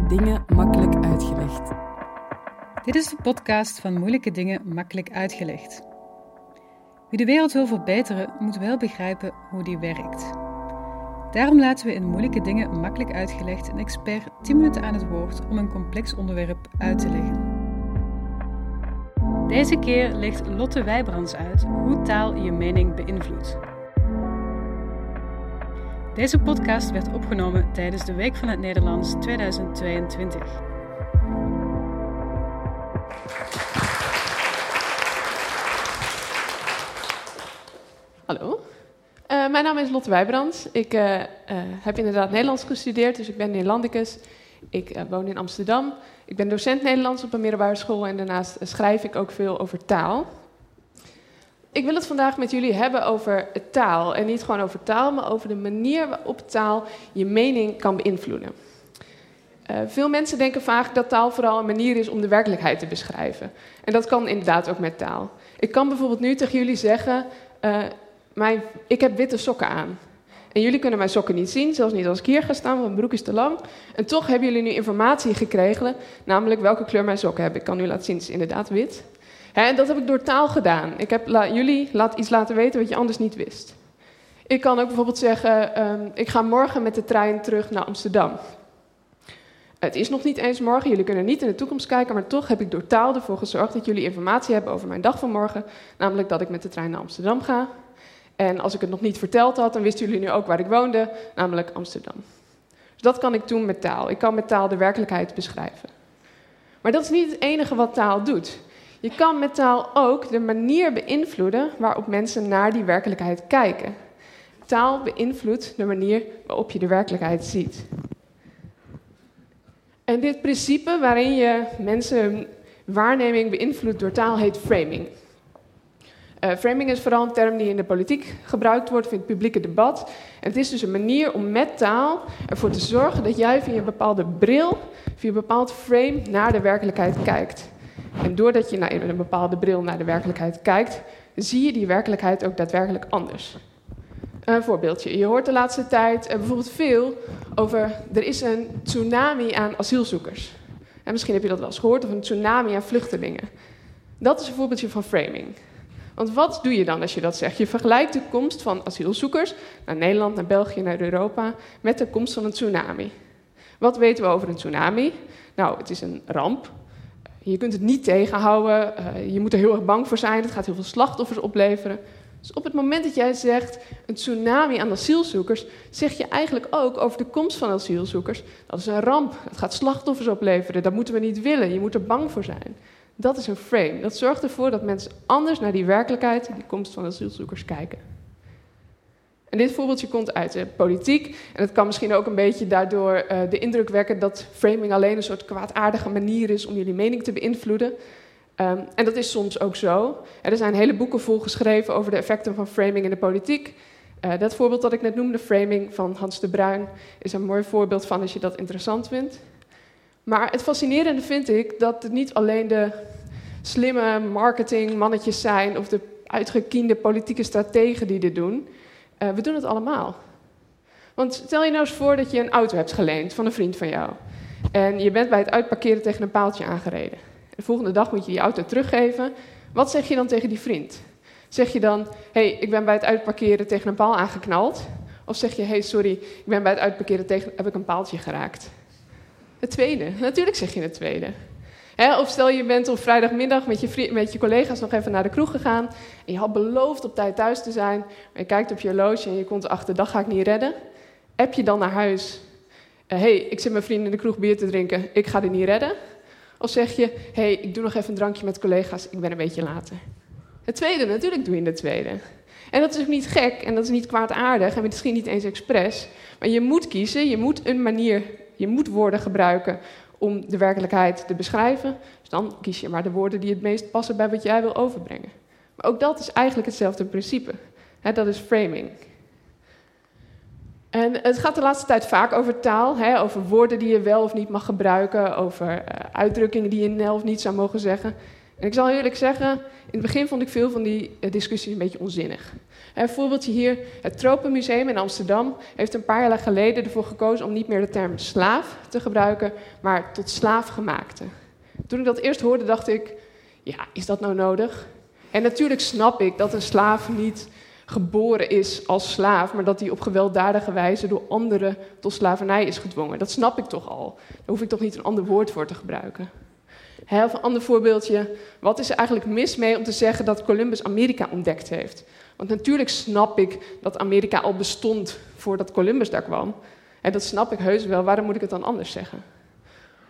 Dingen makkelijk uitgelegd. Dit is de podcast van Moeilijke dingen makkelijk uitgelegd. Wie de wereld wil verbeteren, moet wel begrijpen hoe die werkt. Daarom laten we in Moeilijke dingen makkelijk uitgelegd een expert 10 minuten aan het woord om een complex onderwerp uit te leggen. Deze keer legt Lotte Wijbrands uit hoe taal je mening beïnvloedt. Deze podcast werd opgenomen tijdens de Week van het Nederlands 2022. Hallo, uh, mijn naam is Lotte Wijbrands. Ik uh, uh, heb inderdaad Nederlands gestudeerd, dus ik ben Nederlandicus. Ik woon in Amsterdam. Ik ben docent Nederlands op een middelbare school en daarnaast schrijf ik ook veel over taal. Ik wil het vandaag met jullie hebben over taal. En niet gewoon over taal, maar over de manier waarop taal je mening kan beïnvloeden. Uh, veel mensen denken vaak dat taal vooral een manier is om de werkelijkheid te beschrijven. En dat kan inderdaad ook met taal. Ik kan bijvoorbeeld nu tegen jullie zeggen: uh, mijn, ik heb witte sokken aan. En jullie kunnen mijn sokken niet zien, zelfs niet als ik hier ga staan, want mijn broek is te lang. En toch hebben jullie nu informatie gekregen, namelijk welke kleur mijn sokken hebben. Ik kan u laten zien, het is inderdaad wit. En dat heb ik door taal gedaan. Ik heb jullie laat iets laten weten wat je anders niet wist. Ik kan ook bijvoorbeeld zeggen, um, ik ga morgen met de trein terug naar Amsterdam. Het is nog niet eens morgen, jullie kunnen niet in de toekomst kijken, maar toch heb ik door taal ervoor gezorgd dat jullie informatie hebben over mijn dag van morgen. Namelijk dat ik met de trein naar Amsterdam ga. En als ik het nog niet verteld had, dan wisten jullie nu ook waar ik woonde, namelijk Amsterdam. Dus dat kan ik doen met taal. Ik kan met taal de werkelijkheid beschrijven. Maar dat is niet het enige wat taal doet. Je kan met taal ook de manier beïnvloeden waarop mensen naar die werkelijkheid kijken. Taal beïnvloedt de manier waarop je de werkelijkheid ziet. En dit principe waarin je mensen waarneming beïnvloedt door taal heet framing. Uh, framing is vooral een term die in de politiek gebruikt wordt, of in het publieke debat. En het is dus een manier om met taal ervoor te zorgen dat jij via een bepaalde bril, via een bepaald frame, naar de werkelijkheid kijkt. En doordat je naar een bepaalde bril naar de werkelijkheid kijkt, zie je die werkelijkheid ook daadwerkelijk anders. Een voorbeeldje. Je hoort de laatste tijd uh, bijvoorbeeld veel over er is een tsunami aan asielzoekers. En misschien heb je dat wel eens gehoord, of een tsunami aan vluchtelingen. Dat is een voorbeeldje van framing. Want wat doe je dan als je dat zegt? Je vergelijkt de komst van asielzoekers naar Nederland, naar België, naar Europa met de komst van een tsunami. Wat weten we over een tsunami? Nou, het is een ramp. Je kunt het niet tegenhouden. Uh, je moet er heel erg bang voor zijn. Het gaat heel veel slachtoffers opleveren. Dus op het moment dat jij zegt een tsunami aan asielzoekers, zeg je eigenlijk ook over de komst van asielzoekers. Dat is een ramp. Het gaat slachtoffers opleveren. Dat moeten we niet willen. Je moet er bang voor zijn. Dat is een frame. Dat zorgt ervoor dat mensen anders naar die werkelijkheid, die komst van asielzoekers, kijken. En dit voorbeeldje komt uit de politiek. En het kan misschien ook een beetje daardoor uh, de indruk wekken dat framing alleen een soort kwaadaardige manier is om jullie mening te beïnvloeden. Um, en dat is soms ook zo. Er zijn hele boeken vol geschreven over de effecten van framing in de politiek. Uh, dat voorbeeld dat ik net noemde, framing van Hans de Bruin, is een mooi voorbeeld van als je dat interessant vindt. Maar het fascinerende vind ik dat het niet alleen de slimme marketingmannetjes zijn of de uitgekiende politieke strategen die dit doen. Uh, we doen het allemaal. Want stel je nou eens voor dat je een auto hebt geleend van een vriend van jou. En je bent bij het uitparkeren tegen een paaltje aangereden. De volgende dag moet je die auto teruggeven. Wat zeg je dan tegen die vriend? Zeg je dan, hé, hey, ik ben bij het uitparkeren tegen een paal aangeknald? Of zeg je, hé, hey, sorry, ik ben bij het uitparkeren tegen, heb ik een paaltje geraakt? Het tweede. Natuurlijk zeg je het tweede. Of stel je bent op vrijdagmiddag met je, met je collega's nog even naar de kroeg gegaan. En je had beloofd op tijd thuis te zijn. Maar je kijkt op je horloge en je komt erachter, dat ga ik niet redden. App je dan naar huis. Hé, hey, ik zit mijn vrienden in de kroeg bier te drinken. Ik ga dit niet redden. Of zeg je, hé, hey, ik doe nog even een drankje met collega's. Ik ben een beetje later. Het tweede, natuurlijk doe je de tweede. En dat is ook niet gek en dat is niet kwaadaardig en misschien niet eens expres. Maar je moet kiezen, je moet een manier je moet woorden gebruiken om de werkelijkheid te beschrijven. Dus dan kies je maar de woorden die het meest passen bij wat jij wil overbrengen. Maar ook dat is eigenlijk hetzelfde principe. dat is framing. En het gaat de laatste tijd vaak over taal, over woorden die je wel of niet mag gebruiken, over uh, uitdrukkingen die je wel of niet zou mogen zeggen. En ik zal eerlijk zeggen, in het begin vond ik veel van die eh, discussies een beetje onzinnig. Een voorbeeldje hier, het Tropenmuseum in Amsterdam heeft een paar jaar geleden ervoor gekozen om niet meer de term slaaf te gebruiken, maar tot slaafgemaakte. Toen ik dat eerst hoorde, dacht ik, ja, is dat nou nodig? En natuurlijk snap ik dat een slaaf niet geboren is als slaaf, maar dat hij op gewelddadige wijze door anderen tot slavernij is gedwongen. Dat snap ik toch al. Daar hoef ik toch niet een ander woord voor te gebruiken. Of een ander voorbeeldje. Wat is er eigenlijk mis mee om te zeggen dat Columbus Amerika ontdekt heeft? Want natuurlijk snap ik dat Amerika al bestond voordat Columbus daar kwam. En dat snap ik heus wel. Waarom moet ik het dan anders zeggen?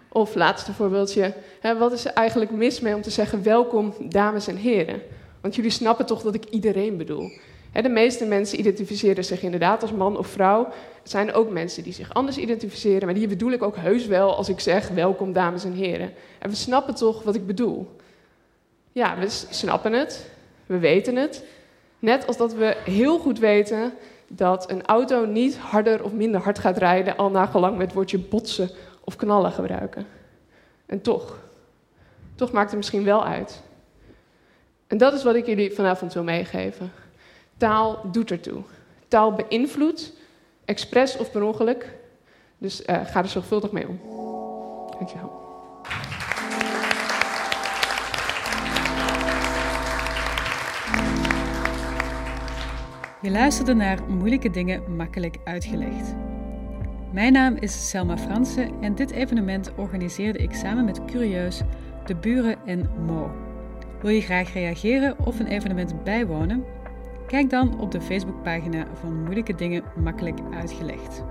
Of laatste voorbeeldje. wat is er eigenlijk mis mee om te zeggen welkom, dames en heren? Want jullie snappen toch dat ik iedereen bedoel. De meeste mensen identificeren zich inderdaad als man of vrouw. Er zijn ook mensen die zich anders identificeren, maar die bedoel ik ook heus wel als ik zeg welkom dames en heren. En we snappen toch wat ik bedoel. Ja, we snappen het, we weten het. Net als dat we heel goed weten dat een auto niet harder of minder hard gaat rijden al nagelang met het woordje botsen of knallen gebruiken. En toch, toch maakt het misschien wel uit. En dat is wat ik jullie vanavond wil meegeven. Taal doet ertoe. Taal beïnvloedt, expres of per ongeluk. Dus uh, ga er zorgvuldig mee om. Dankjewel. Je luisterde naar Moeilijke Dingen Makkelijk Uitgelegd. Mijn naam is Selma Fransen en dit evenement organiseerde ik samen met Curieus, De Buren en Mo. Wil je graag reageren of een evenement bijwonen? Kijk dan op de Facebookpagina van Moeilijke Dingen Makkelijk Uitgelegd.